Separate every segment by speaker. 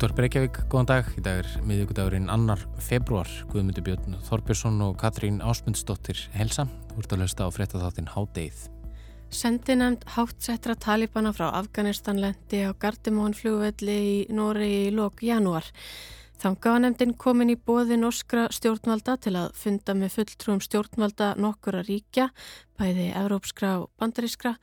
Speaker 1: Útvar Breykjavík, góðan dag. Í dag er miðugudagurinn annar februar. Guðmundur Björn Þorbjörnsson og Katrín Ásmundsdóttir helsa. Þú ert að lösta á fréttatháttin Hádeið.
Speaker 2: Sendinemnd hátsettra talibana frá Afganistanlendi á Gardimónflugvelli í Noregi í lok janúar. Þangaðanemndin komin í bóði norskra stjórnvalda til að funda með fulltrúum stjórnvalda nokkura ríkja, bæði evrópskra og bandarískra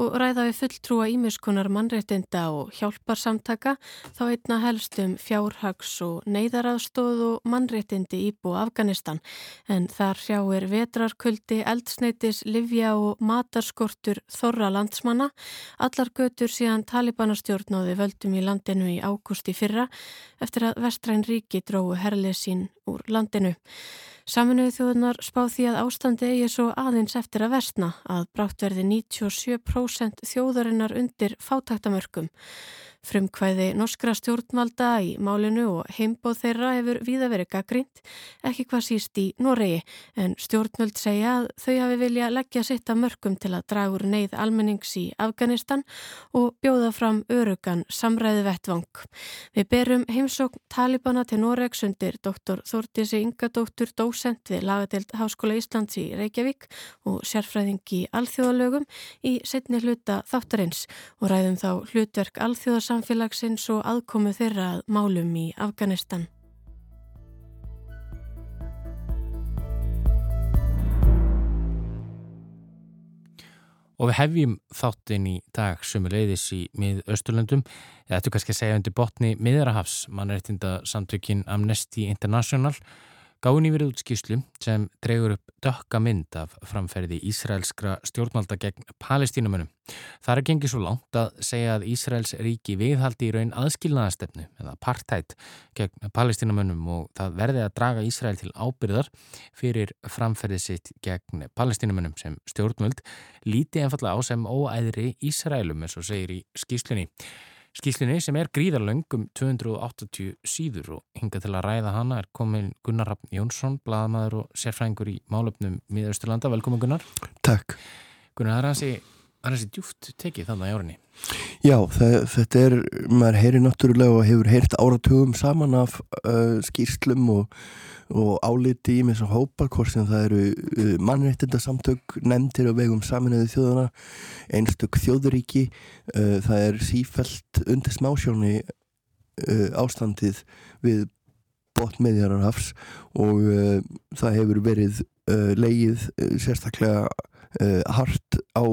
Speaker 2: og ræða við fulltrúa ímiskunar mannréttinda og hjálparsamtaka þá einna helstum fjárhags og neyðaraðstóð og mannréttindi íbú Afganistan en þar hrjáir vetrarkuldi, eldsneitis, livja og matarskortur þorra landsmanna. Allar götur síðan talibanastjórnáði völdum í landinu í ágústi fyrra eftir að vestræn ríki dróðu herlið sín úr landinu. Saminuðu þjóðunar spá því að ástandi eigi svo aðeins eftir að versna að brátt verði 97% þjóðarinnar undir fátaktamörkum. Frumkvæði norskra stjórnvalda í málinu og heimbóð þeirra hefur víða verið gaggrínt, ekki hvað síst í Noregi, en stjórnvöld segja að þau hafi vilja leggja sitt að mörgum til að draga úr neyð almennings í Afganistan og bjóða fram örugan samræði vettvang. Við berum heimsókn Talibana til Noregs undir doktor Þórtísi Ingadóttur dósent við Lagadelt Háskóla Íslands í Reykjavík og sérfræðingi alþjóðalögum í setni hluta þáttarins og ræðum þá hlutverk alþjóðas samfélagsins og aðkomu þeirra að málum í Afganistan.
Speaker 1: Og við hefjum þáttinn í dag sem er leiðis í mið Östurlöndum. Þetta er kannski að segja undir botni miðrahafs, mannreitinda samtökin Amnesty International Gáin yfir út skýslu sem dregur upp dökka mynd af framferði Ísraelskra stjórnvalda gegn palestínumönum. Það er gengið svo langt að segja að Ísraels ríki viðhaldi í raun aðskilnaðastefnu eða partætt gegn palestínumönum og það verði að draga Ísrael til ábyrðar fyrir framferði sitt gegn palestínumönum sem stjórnvöld líti einfallega á sem óæðri Ísraelum eins og segir í skýslunni. Skýslinni sem er gríðarlöng um 280 síður og hinga til að ræða hana er komin Gunnar Raffn Jónsson, bladamæður og sérfræðingur í málöfnum miðausturlanda. Velkomin Gunnar.
Speaker 3: Takk.
Speaker 1: Gunnar, það er hansi, hansi djúft tekið þannig á jórunni.
Speaker 3: Já, það, þetta er, maður heyri náttúrulega og hefur heyrt áratugum saman af uh, skýrslum og og áliti í með þessar hópar hvort sem það eru uh, mannreitindasamtök nefndir á vegum saminuðu þjóðana einstök þjóðuríki uh, það er sífælt undir smásjóni uh, ástandið við botmiðjararhafs og það hefur verið leið sérstaklega uh, hart á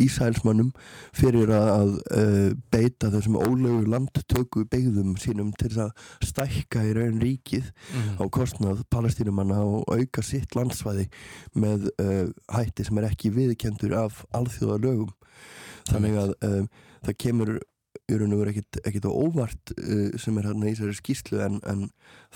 Speaker 3: Ísælsmannum fyrir að uh, beita þessum ólögu landtöku beigðum sínum til að stækka í raun ríkið mm. á kostnað palestínumanna og auka sitt landsvæði með uh, hætti sem er ekki viðkendur af alþjóða lögum þannig að það kemur í raun og veru ekkert á óvart uh, sem er hérna í þessari skýslu en, en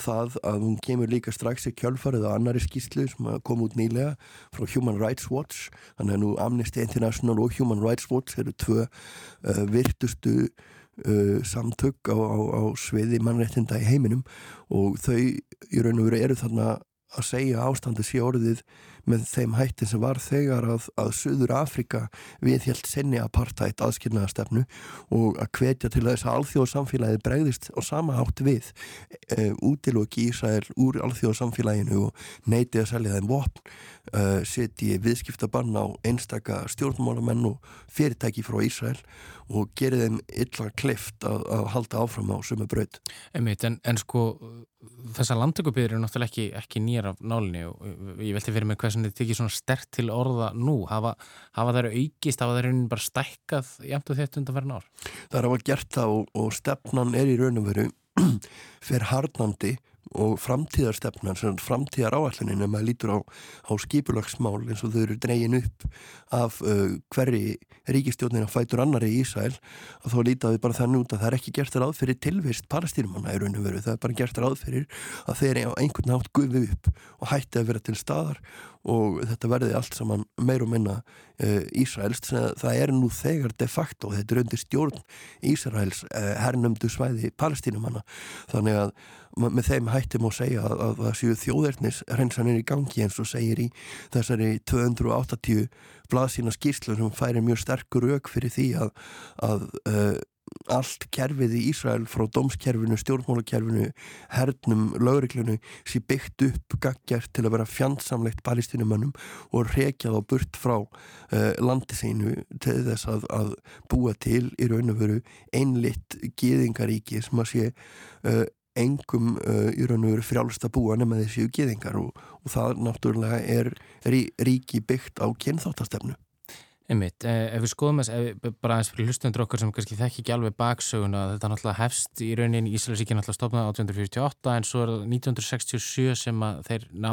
Speaker 3: það að hún kemur líka strax í kjálfarið á annari skýslu sem kom út nýlega frá Human Rights Watch. Þannig að nú Amnesty International og Human Rights Watch eru tvö uh, virtustu uh, samtök á, á, á sviði mannréttinda í heiminum. Og þau í raun og veru eru þarna að segja ástandi sé orðið með þeim hættin sem var þegar að, að Suður Afrika viðhjalt senni apartheid aðskilnaðastefnu og að hvetja til þess að alþjóðsamfélagið bregðist og sama hátt við e, útiloki Ísæl úr alþjóðsamfélaginu og neiti að selja þeim vopn e, setji viðskiptabann á einstaka stjórnmálamenn og fyrirtæki frá Ísæl og gerði þeim illa klift að, að halda áfram á sumu braut.
Speaker 1: Einmitt, en, en sko þessar landtökubiður eru náttúrulega ekki, ekki nýjar af nálinni og ég velti fyrir mig hversan þetta tekið svona stert til orða nú hafa, hafa þær aukist, hafa þær bara stækkað jæmt og þetta undan verðin ár?
Speaker 3: Það er að gert það og, og stefnan er í raun og veru fyrir harnandi og framtíðarstefnan, framtíðar áallunin ef maður lítur á, á skipulagsmál eins og þau eru dreyin upp af uh, hverri ríkistjónin að fætur annari í Ísæl að þá lítaði bara þann út að það er ekki gert ráð fyrir tilvist palestýrumanna í raun og veru, það er bara gert ráð fyrir að þeir á einhvern nátt gufi upp og hætti að vera til staðar og þetta verði allt saman meir og minna uh, Ísraels það er nú þegar de facto þetta er undir stjórn Ísraels uh, hernumdu svæði palestínumanna þannig að með þeim hættum að segja að, að það séu þjóðernis hreinsanir í gangi eins og segir í þessari 280 blaðsína skýrslu sem færi mjög sterkur auk fyrir því að, að uh, allt kerfið í Ísrael frá dómskerfinu, stjórnmálakerfinu hernum, lögreglunu sé byggt upp gaggjart til að vera fjandsamlegt palestinumönnum og rekjað á burt frá uh, landisínu til þess að, að búa til í raun og veru einlitt gýðingaríki sem að sé uh, engum uh, í raun og veru frjálst að búa nema þessi gýðingar og, og það náttúrulega er rí, ríki byggt á kynþáttastefnu
Speaker 1: Einmitt, eh, ef við skoðum þess, bara eins fyrir hlustundur okkar sem kannski þekk ekki alveg baksöguna, þetta náttúrulega hefst í rauninni Íslandsíkinn náttúrulega stopnaði 1848 en svo er það 1967 sem að þeir ná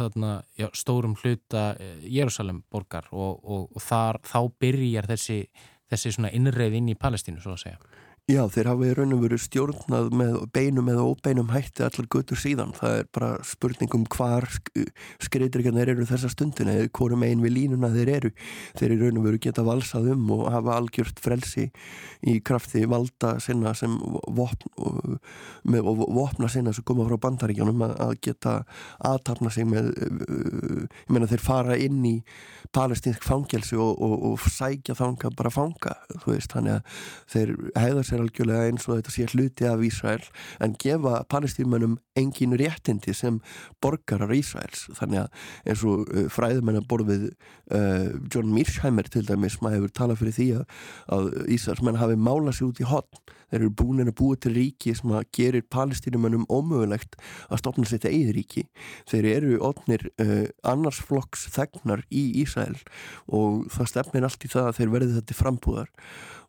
Speaker 1: þarna já, stórum hluta eh, Jérúsalem borgar og, og, og þar, þá byrjar þessi, þessi innreið inn í Palestínu, svo að segja.
Speaker 3: Já, þeir hafa í raun og veru stjórnað með beinum eða óbeinum hætti allar götur síðan. Það er bara spurningum hvar skreitrikjarnir eru þessa stundin eða hvorum einn við línuna þeir eru. Þeir í raun og veru geta valsað um og hafa algjört frelsi í krafti valda sinna sem vopn, og vopna sinna sem koma frá bandaríkjónum að, geta aðtapna sig með, ég menna þeir fara inn í palestinsk fangelsi og, og, og sækja þanga bara fanga, þú veist, þannig að þeir hefðar sér algjörlega eins og þetta sé hluti af Ísrael en gefa palestínmennum engin réttindi sem borgarar Ísraels. Þannig að eins og uh, fræðumennar borfið uh, John Mearsheimer til dæmis maður hefur talað fyrir því að, Ísraelsmenn hafi málað sér út í hotn þeir eru búin að búa til ríki sem að gerir palestínumennum ómögulegt að stopna sér til eigið ríki. Þeir eru ofnir uh, annarsflokks þegnar í Ísrael og það stefnir allt í það að þeir verði þetta frambúðar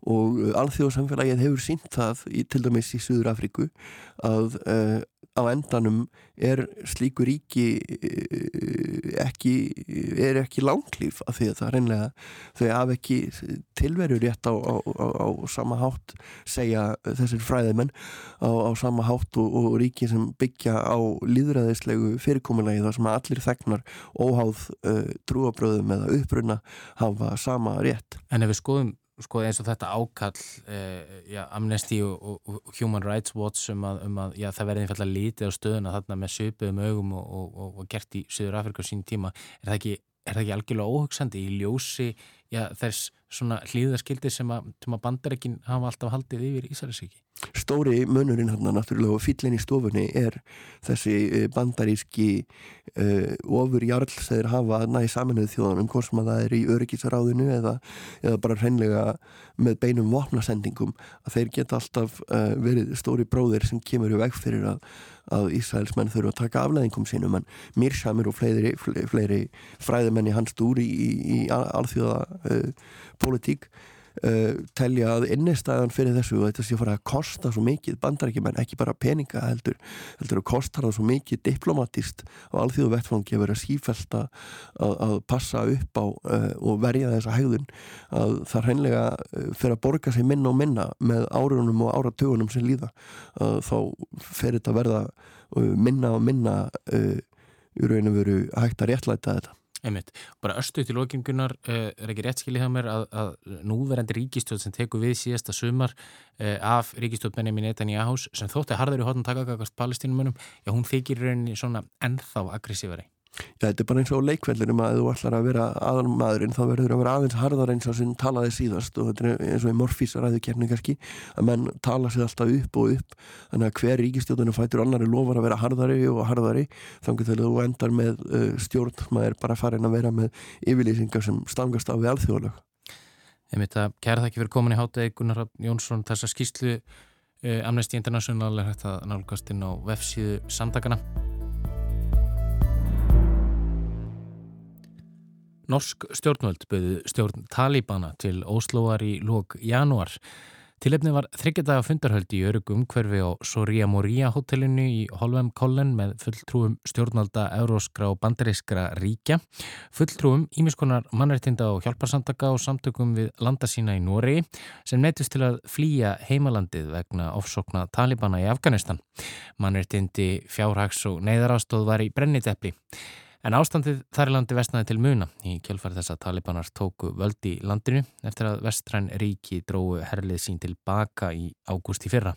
Speaker 3: og uh, alþjóðsamfélagið hefur sínt það í, til dæmis í Suður Afríku að uh, á endanum er slíku ríki uh, ekki, er ekki langlýf af því að það reynlega þau hafa ekki tilveru rétt á, á, á, á sama hátt segja þessir fræðimenn á sama hátt og, og ríki sem byggja á líðræðislegu fyrirkomulegi þar sem allir þegnar óháð uh, trúabröðum eða uppruna hafa sama rétt.
Speaker 1: En ef við skoðum sko eins og þetta ákall eh, já, Amnesty og, og, og Human Rights Watch um að, um að já, það verði einfallega lítið á stöðuna þarna með söpuðum augum og, og gert í Suður Afrika sín tíma, er það ekki, er það ekki algjörlega óhugsandi í ljósi já, þess svona hlýðarskildi sem að, að bandarækin hafa alltaf haldið yfir Ísælisvíki?
Speaker 3: Stóri munurinn hann náttúrulega og fyllin í stofunni er þessi eh, bandaríski uh, ofur jarl þeir hafa næði saminuð þjóðanum hvort sem að það er í öryggisráðinu eða, eða bara hreinlega með beinum vopnasendingum að þeir geta alltaf uh, verið stóri bróðir sem kemur í veg fyrir að, að Ísraelsmenn þurfa að taka afleðingum sínum en Mirsamir og fleiri, fleiri, fleiri fræðimenn í hans í, í, í alþjóða uh, politík uh, telja að innistæðan fyrir þessu og þetta sé fara að kosta svo mikið bandarækjumenn, ekki bara peninga heldur heldur að kosta það svo mikið diplomatist og alþjóðu vettfangi að vera sífælt að, að passa upp á uh, og verja þessa hægðun að það hreinlega uh, fyrir að borga sig minna og minna með árunum og áratögunum sem líða þá fyrir þetta að verða uh, minna og minna uh, í raun og veru hægt að réttlæta þetta
Speaker 1: Einmitt. Bara östu til lokingunar uh, eh, er ekki réttskilið hjá mér að, að núverandi ríkistjóð sem tekur við síðasta sumar uh, af ríkistjóð Benjamin Netanyahu sem þótti harður í hotn takakakast palestínumunum, já hún þykir rauninni svona ennþá aggressívari.
Speaker 3: Já, þetta er bara eins og leikvellinum að þú ætlar að vera aðalmaðurinn þá verður að vera aðeins harðar eins og sem talaði síðast og þetta er eins og í morfísaræðu kemni kannski að menn tala sér alltaf upp og upp. Þannig að hver ríkistjóðinu fætur annari lofar að vera harðari og harðari þannig að þú endar með uh, stjórn maður bara farin að vera með yfirlýsingar sem stangast á við alþjóðleg
Speaker 1: Ég myndi að kæra það ekki fyrir komin í hátegi Gunnar Jónsson. Þessa skýslu uh, Amnesty International Norsk stjórnvöld byrðu stjórn Talibana til Óslóar í lók januar. Tilefni var þryggjadaga fundarhöldi í örugum hverfi á Soria Moria hotellinu í Holvem Kollen með fulltrúum stjórnvalda euróskra og bandarískra ríkja, fulltrúum ímiskonar mannreitinda og hjálparsamtaka og samtökum við landa sína í Nóri sem neytust til að flýja heimalandið vegna ofsokna Talibana í Afganistan. Mannreitindi fjárhags og neyðarástóð var í brenniteppli. En ástandið þar í landi vestnaði til muna í kjölfari þess að talibanar tóku völdi í landinu eftir að vestræn ríki dróðu herlið sín til baka í ágúst í fyrra.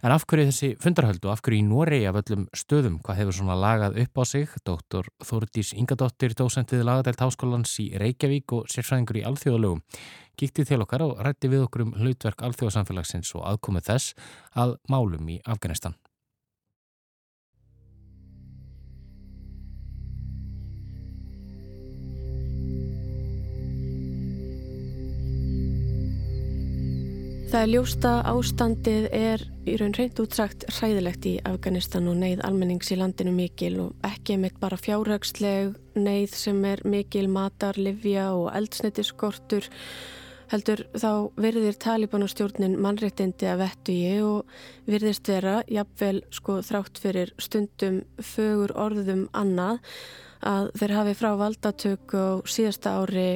Speaker 1: En af hverju þessi fundarhöldu og af hverju í Noregi af öllum stöðum, hvað hefur svona lagað upp á sig? Dr. Þórdís Ingadóttir, dósent við lagadelt háskólans í Reykjavík og sérfræðingur í alþjóðalögum, kíkti til okkar og rætti við okkur um hlutverk alþjóðsamfélagsins og aðkomið þess að málum í Afganistan.
Speaker 2: Það er ljósta ástandið er í raun reynd útsagt hræðilegt í Afganistan og neyð almennings í landinu mikil og ekki meitt bara fjárhagsleg neyð sem er mikil matar, livja og eldsnettiskortur heldur þá verðir talibanastjórnin mannréttindi að vettu ég og verðist vera, jafnvel sko þrátt fyrir stundum fögur orðum annað að þeir hafi frá valdatök og síðasta ári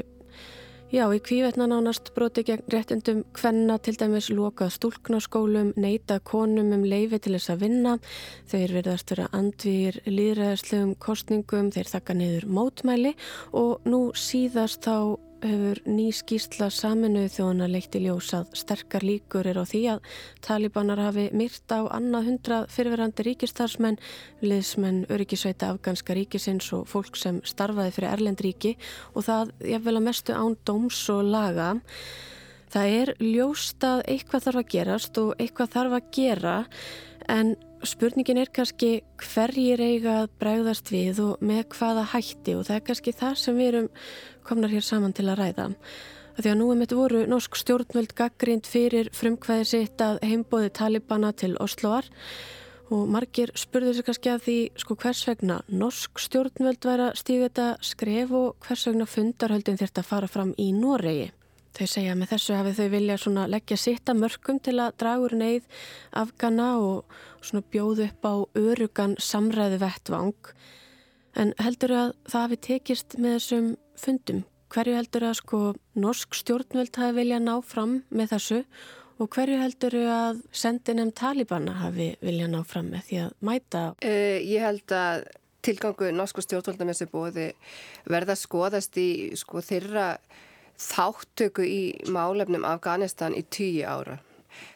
Speaker 2: Já, í kvívetna nánast broti gegn réttundum hvenna til dæmis lokað stúlknaskólum, neita konum um leifi til þess að vinna. Þeir verðast vera andvýr líðræðslegum kostningum, þeir þakka niður mótmæli og nú síðast þá hefur ný skýrsla saminuð þjóðana leitt í ljós að sterkar líkur er á því að talibanar hafi myrt á annað hundra fyrirverandi ríkistarsmenn, liðsmenn öryggisveita afganska ríkisins og fólk sem starfaði fyrir Erlendríki og það ég vel að mestu án dóms og laga. Það er ljóst að eitthvað þarf að gerast og eitthvað þarf að gera en spurningin er kannski hverjir eiga að bregðast við og með hvaða hætti og það er kannski það sem við erum komnar hér saman til að ræða. Því að nú er mitt voru norsk stjórnvöld gaggrind fyrir frumkvæðir sitt að heimbóði Talibana til Osloar og margir spurður sér kannski að því sko hvers vegna norsk stjórnvöld væri að stíga þetta skref og hvers vegna fundarhöldin þurft að fara fram í Noregi. Þau segja að með þessu hafið þau vilja leggja sitta mörgum til að dragur neyð afgana og bjóðu upp á örugan samræði vettvang. En heldur að það hafi tekist með þessum fundum? Hverju heldur að sko norsk stjórnvöld hafi vilja ná fram með þessu og hverju heldur að sendinem Talibana hafi vilja ná fram með því að mæta?
Speaker 4: Uh, ég held að tilgangu norsku stjórnvölda með þessu bóði verða skoðast í sko þeirra þáttöku í málefnum Afganistan í tíu ára.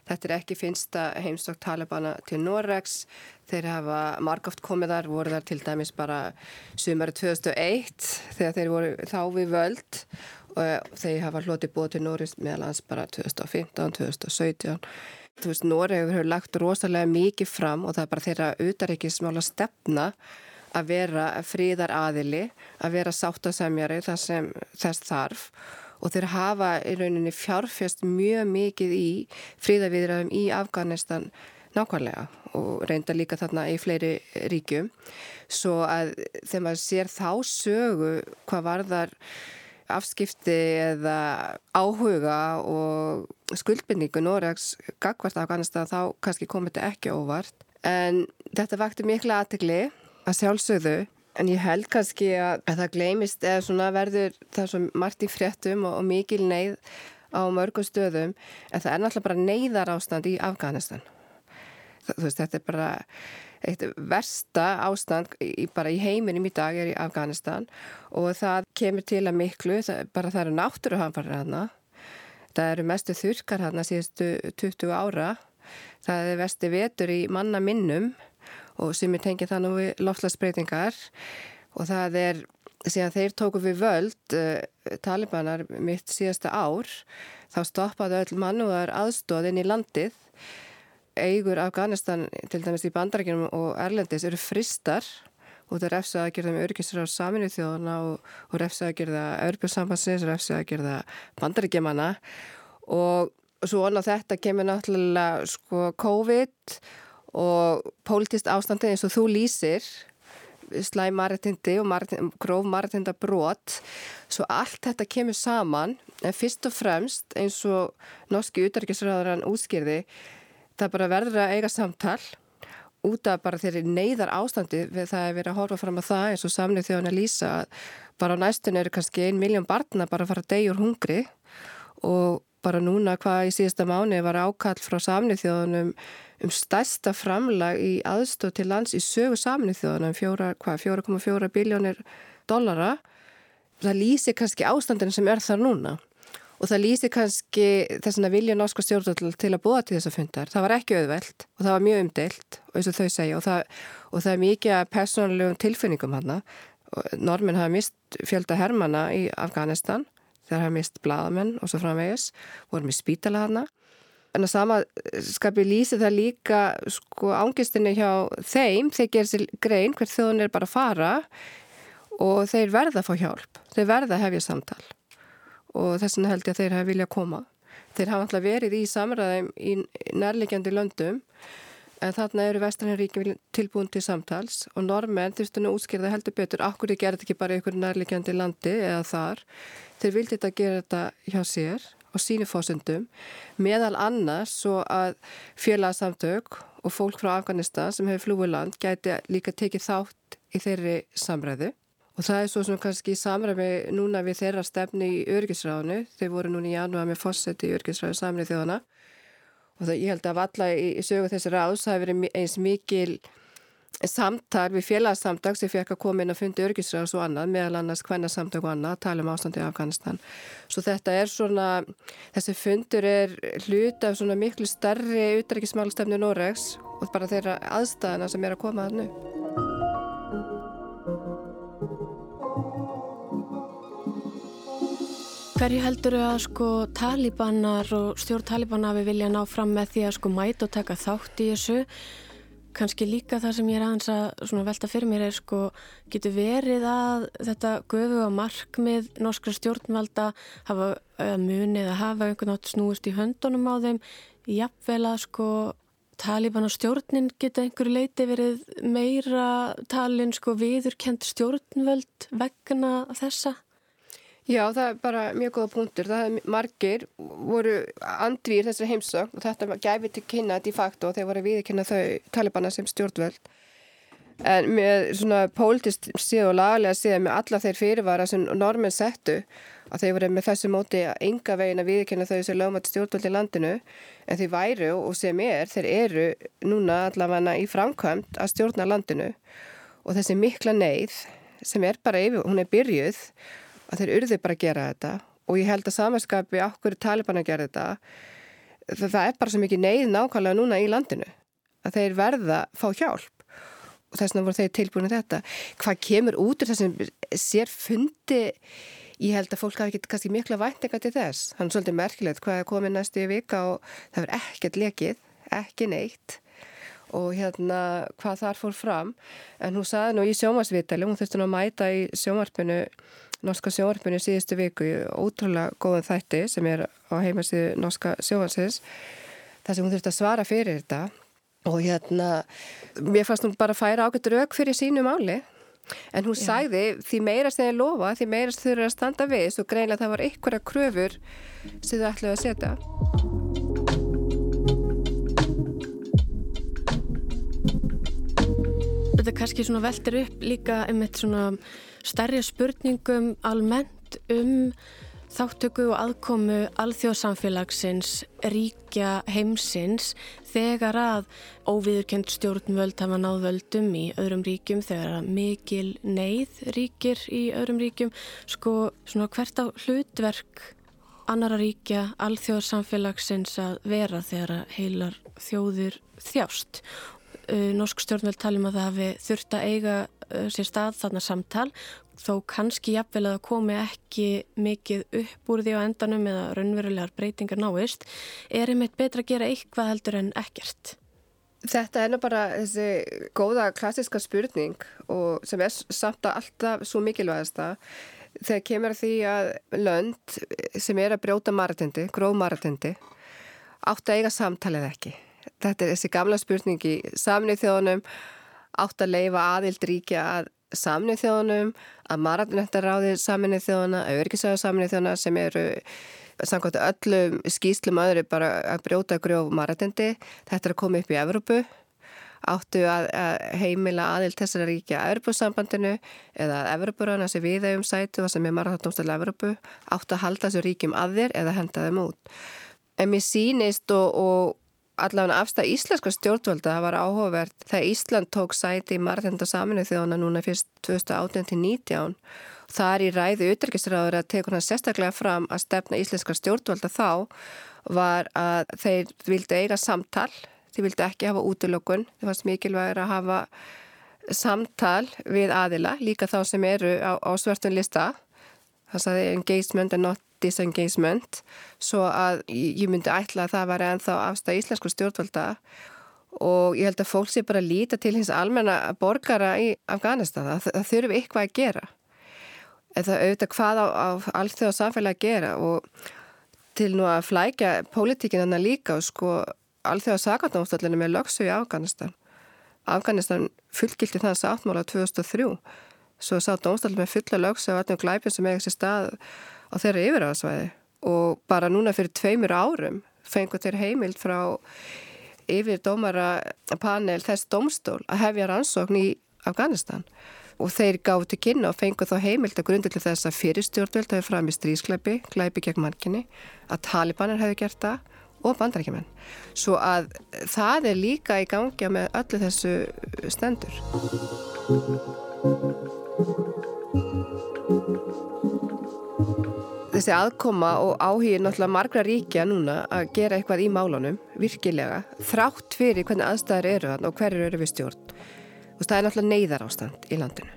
Speaker 4: Þetta er ekki finnsta heimstokk Talibana til Noregs. Þeir hafa margóft komið þar, voru þar til dæmis bara sumari 2001 þegar þeir voru þá við völd og þeir hafa hloti búið til Noregs meðalans bara 2015, 2017. Þú veist, Noreg hefur lagt rosalega mikið fram og það er bara þeirra utaríkismála stefna að vera fríðar aðili, að vera sáttasemjari þar sem þess þarf og þeir hafa í rauninni fjárfjast mjög mikið í fríðaviðræðum í Afganistan nákvæmlega og reynda líka þarna í fleiri ríkjum. Svo að þegar maður sér þá sögu hvað varðar afskipti eða áhuga og skuldbindningu Noregs gagvart Afganistan þá kannski komið þetta ekki óvart. En þetta vakti mikla aðtegli að sjálfsögðu En ég held kannski að, að það gleymist eða svona verður það svo margt í fréttum og, og mikil neyð á mörgum stöðum en það er náttúrulega bara neyðar ástand í Afganistan. Það, veist, þetta er bara eitt versta ástand í, bara í heiminum í dag er í Afganistan og það kemur til að miklu, það, bara það eru náttúruhanfarir hana, það eru mestu þurkar hana síðustu 20 ára, það er vesti vetur í manna minnum og sem er tengið þannig við loftlagsbreytingar og það er síðan þeir tóku við völd uh, talibanar mitt síðasta ár þá stoppaði öll mannúðar aðstóðin í landið. Eigur Afganistan til dæmis í bandarækjum og Erlendis eru fristar og það er refsa að gerða með örgisrar saminu þjóðana og, og refsa að gerða örbjörnsambansins, refsa að gerða bandarækjumanna og svo á þetta kemur náttúrulega sko COVID og pólitist ástandi eins og þú lýsir slæm maritindi og maritin, gróf maritinda brot svo allt þetta kemur saman en fyrst og fremst eins og norski útærkisræðaran útskýrði það bara verður að eiga samtal út af bara þeirri neyðar ástandi við það að vera að horfa fram að það eins og samnið þjóðan að lýsa bara á næstun eru kannski ein miljón barna bara að fara degjur hungri. Og bara núna hvað í síðasta mánu var ákall frá samnið þjóðanum um stærsta framlag í aðstóð til lands í sögu samnið þjóðana um 4,4 biljónir dollara. Það lýsir kannski ástandin sem er þar núna og það lýsir kannski þess að vilja norska stjórnvöld til að búa til þessa fundar. Það var ekki auðvelt og það var mjög umdelt og eins og þau segja og það, og það er mikið personlegum tilfinningum hann. Normin hafa mist fjölda hermana í Afganistan þegar hafa mist bladamenn og svo framvegis, vorum í spítala hana. En að sama skapi lýsi það líka sko ángistinni hjá þeim, þeir gerir sér grein hver þjóðun er bara að fara og þeir verða að fá hjálp, þeir verða að hefja samtal. Og þess vegna held ég að þeir hafa vilja að koma. Þeir hafa alltaf verið í samræðum í nærlegjandi löndum en þarna eru Vestrannaríkjum tilbúin til samtals og normenn þurftu nú útskýrða heldur betur. Akkur þið gerði ekki bara ykkur nærlegjandi landi eða þar. Þeir vildi þetta gera þetta hjá sér og síni fósundum meðal annars svo að félagsamtök og fólk frá Afganistan sem hefur flúið land gæti líka tekið þátt í þeirri samræðu Og það er svo sem kannski samræmi núna við þeirra stefni í örgisráðinu. Þeir voru núna í janúar með fósetti í örgisráðu samrið þjóðana. Og það ég held að valla í, í sögu þessi ráðs hafi verið eins mikil samtal við félagsamtak sem fekk að koma inn að fundi örgisráðs og annað, meðal annars hvenna samtak og annað, tala um ástandi í Afganistan. Svo þetta er svona, þessi fundur er hlut af svona miklu starri utrækismálstefnu Noregs og bara þeirra aðstæðana sem er að koma að nú.
Speaker 2: Hverju heldur þau að sko talibanar og stjórn talibana við vilja ná fram með því að sko mæta og taka þátt í þessu? Kanski líka það sem ég er aðeins að velta fyrir mér er sko getur verið að þetta göfu á markmið norskra stjórnvalda hafa munið að hafa einhvern nátt snúist í höndunum á þeim jafnvel að sko Taliban og stjórnin geta einhverju leiti verið meira talin sko viðurkend stjórnvöld vegna þessa?
Speaker 4: Já, það er bara mjög góða punktur. Það er margir voru andvýr þessari heimsögn og þetta gæfi til kynna de facto og þeir voru viðkynna þau talibana sem stjórnvöld. En með svona pólitist síðan og laglega síðan með alla þeir fyrirvara sem normin settu að þeir voru með þessu móti að enga vegin að viðkynna þau sem lögum að stjórnvöld í landinu en þeir væru og sem er, þeir eru núna allavega í framkvæmt að stjórna landinu og þessi mikla neyð sem er bara yfir, hún er byrjuð að þeir urði bara að gera þetta og ég held að samanskapi okkur taliban að gera þetta það, er bara svo mikið neyð nákvæmlega núna í landinu að þeir verða að fá hjálp. Og þess vegna voru þeir tilbúinu þetta. Hvað kemur út úr þessum sér fundi? Ég held að fólk hafi ekki kannski mikla væntinga til þess. Hann er svolítið merkilegt hvað er komið næstu í vika og það verður ekkert lekið ekki neitt. Og hérna hvað þar fór fram. En hún saði nú í sjómasvitali hún þurfti nú að mæta í sjómarpinu Norska sjóarpunni síðustu viku í ótrúlega góðan þætti sem er á heimasíðu Norska sjóansins þar sem hún þurfti að svara fyrir þetta. Og hérna mér fannst hún bara að færa ágættur auk fyrir sínu máli. En hún Já. sagði því meirast þegar lofa, því meirast þau eru að standa við svo greinlega það var einhverja kröfur sem þau ætluði að setja.
Speaker 2: Þetta kannski svona veldir upp líka um eitt svona stærri spurningum almennt um þáttöku og aðkomu alþjóðsamfélagsins, ríkja heimsins þegar að óviðurkend stjórnvöld hafa náð völdum í öðrum ríkjum þegar að mikil neyð ríkir í öðrum ríkjum. Sko svona hvert á hlutverk annara ríkja alþjóðsamfélagsins að vera þegar að heilar þjóðir þjást norsk stjórnveld talum að það hafi þurft að eiga uh, sér stað þarna samtal. Þó kannski jafnvel að það komi ekki mikið upp úr því á endanum eða raunverulegar breytingar náist. Er einmitt betra að gera eitthvað heldur en ekkert?
Speaker 4: Þetta er nú bara þessi góða klassiska spurning og sem er samt að alltaf svo mikilvægasta. Þegar kemur að því að lönd sem er að brjóta maratendi, gróð maratendi átt að eiga samtalið ekki þetta er þessi gamla spurning í samnið þjóðunum. Átt að leifa aðild ríkja að samnið þjóðunum að maratnættaráðið samnið þjóðuna að örgisæðu samnið þjóðuna sem eru samkvæmt öllum skýslum öðru bara að brjóta grjóf maratendi þetta er að koma upp í Evrópu. Áttu að, að heimila aðild þessara ríkja að Evrópusambandinu eða að Evrópurána sem við hefum sætu og sem er maratnættumstæðilega Evrópu. Áttu að halda þessu ríkjum að þér eða henda þeim út. En mér sínist og, og allavega afstæð íslenska stjórnvölda það var áhugavert þegar Ísland tók sæti í marðenda saminu þjóðana núna fyrst 2018-19 það er í ræðu utryggisráður að tekur hann sérstaklega fram að stefna íslenska stjórnvölda þá var að þeir vildi eiga samtal þeir vildi ekki hafa útlökun þeir fannst mikilvægur að hafa samtal við aðila líka þá sem eru á, á svörtun lista það saði engagement and not disengagement. Svo að ég myndi ætla að það var ennþá afstæð íslensku stjórnvalda. Og ég held að fólk sé bara líta til hins almenna borgara í Afganistan. Það, það þurfum eitthvað að gera. Það auðvitað hvað á, á allt á samfélagi að gera. Og til nú að flækja pólitíkin hann líka og sko allt þau á sakandómsdallinu með lögsu í Afganistan. Afganistan fullgildi þann sáttmála 2003 svo sá dómstallin með fulla lögsu og allum glæpin sem eiga sér stað á þeirra yfiráðsvæði og bara núna fyrir tveimur árum fengur þeir heimild frá yfir dómara panel þess domstól að hefja rannsókn í Afganistan og þeir gáði til kynna og fengur þá heimild að grundið til þess að fyrirstjórnvöld hefur fram í strískleipi, glæpi gegn mannkynni, að talibanar hefur gert það og bandarækjumenn. Svo að það er líka í gangja með öllu þessu stendur. Þessi aðkoma og áhugir náttúrulega margra ríkja núna að gera eitthvað í málunum, virkilega, þrátt fyrir hvernig aðstæðar eru hann og hverju eru við stjórn. Veist, það er náttúrulega neyðar ástand í landinu.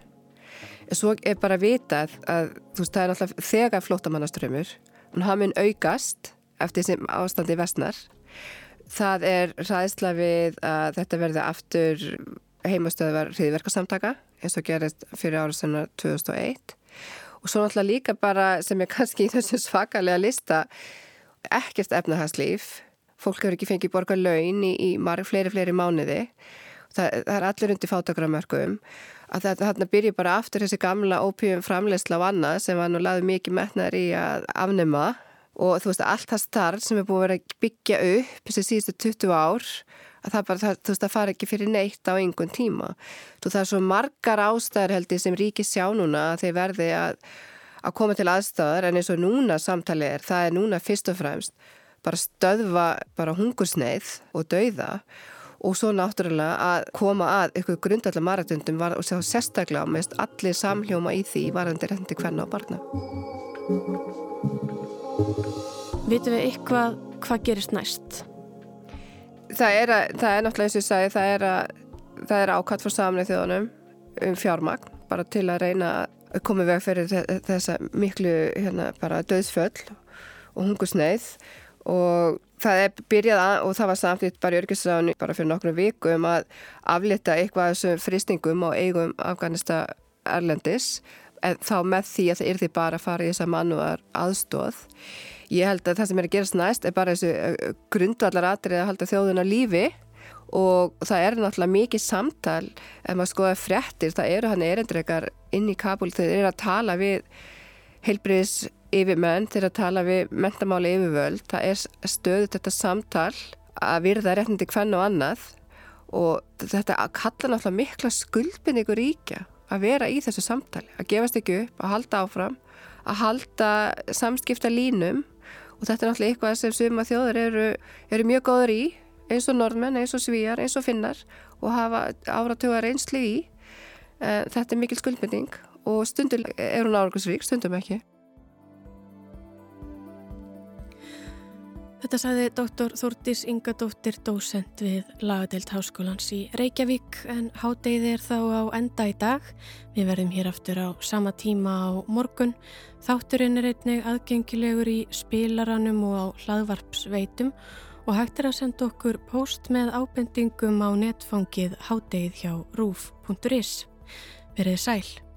Speaker 4: Svo er bara að vita að, að veist, það er náttúrulega þegar flótamannaströmmur, hún hafa minn aukast eftir sem ástandi vestnar. Það er ræðsla við að þetta verði aftur heimastöðvar hriðverkarsamtaka eins og gerist fyrir árið senna 2001 og svo náttúrulega líka bara sem er kannski í þessu svakalega lista ekkert efnahagslíf. Fólk hefur ekki fengið borga laun í, í marg fleiri fleiri mánuði. Það, það er allir undir fátagramörkum að þarna byrji bara aftur þessi gamla ópíum framleysla á annað sem var nú laðið mikið metnar í að afnema. Og þú veist allt það starf sem er búið að byggja upp þessi síðustu 20 ár að það bara, þú veist, það fari ekki fyrir neitt á einhvern tíma. Þú það er svo margar ástæðar held ég sem ríki sjá núna að þeir verði að, að koma til aðstæðar en eins og núna samtalið er, það er núna fyrst og fremst bara stöðva bara hungursneið og dauða og svo náttúrulega að koma að ykkur grundallar maratundum var og sérstaklega mest allir samljóma í því varandi rendi hverna á barna.
Speaker 2: Vitum við eitthvað hvað gerist næst?
Speaker 4: Það er, að, það er náttúrulega eins og ég sagði það er, að, það er ákvæmt fyrir samnið þjóðunum um fjármagn bara til að reyna að koma veg fyrir þessa miklu hérna, döðsföll og hungusneið og það er byrjað að, og það var samtitt bara í örgisraðunni bara fyrir nokkru viku um að aflita eitthvað þessum fristingum og eigum Afganista Erlendis þá með því að það er því bara að fara í þessa mannuðar aðstóð Ég held að það sem er að gerast næst er bara þessu grundvallar atrið að halda þjóðuna lífi og það er náttúrulega mikið samtal ef maður skoða fréttir, það eru hann erindreikar inn í Kabul þeir eru að tala við heilbriðis yfirmenn, þeir eru að tala við mentamáli yfirvöld, það er stöðut þetta samtal að virða réttindi hvern og annað og þetta kalla náttúrulega mikla skuldbynningu ríkja að vera í þessu samtali, að gefast ekki upp, að halda áfram, að halda samskipta línum og þetta er náttúrulega eitthvað sem suma þjóður eru, eru mjög góður í eins og norðmenn, eins og svíjar, eins og finnar og hafa áratögar einsli í. Uh, þetta er mikil skuldmynding og stundum er hún árangusrík, stundum ekki
Speaker 2: Þetta sagði doktor Þúrtís Ingadóttir dósent við lagadeilt háskólans í Reykjavík en hádegið er þá á enda í dag. Við verðum hér aftur á sama tíma á morgun. Þátturinn er einnig aðgengilegur í spilaranum og á hlaðvarpsveitum og hægt er að senda okkur post með ábendingum á netfangið hádegið hjá rúf.is. Verðið sæl.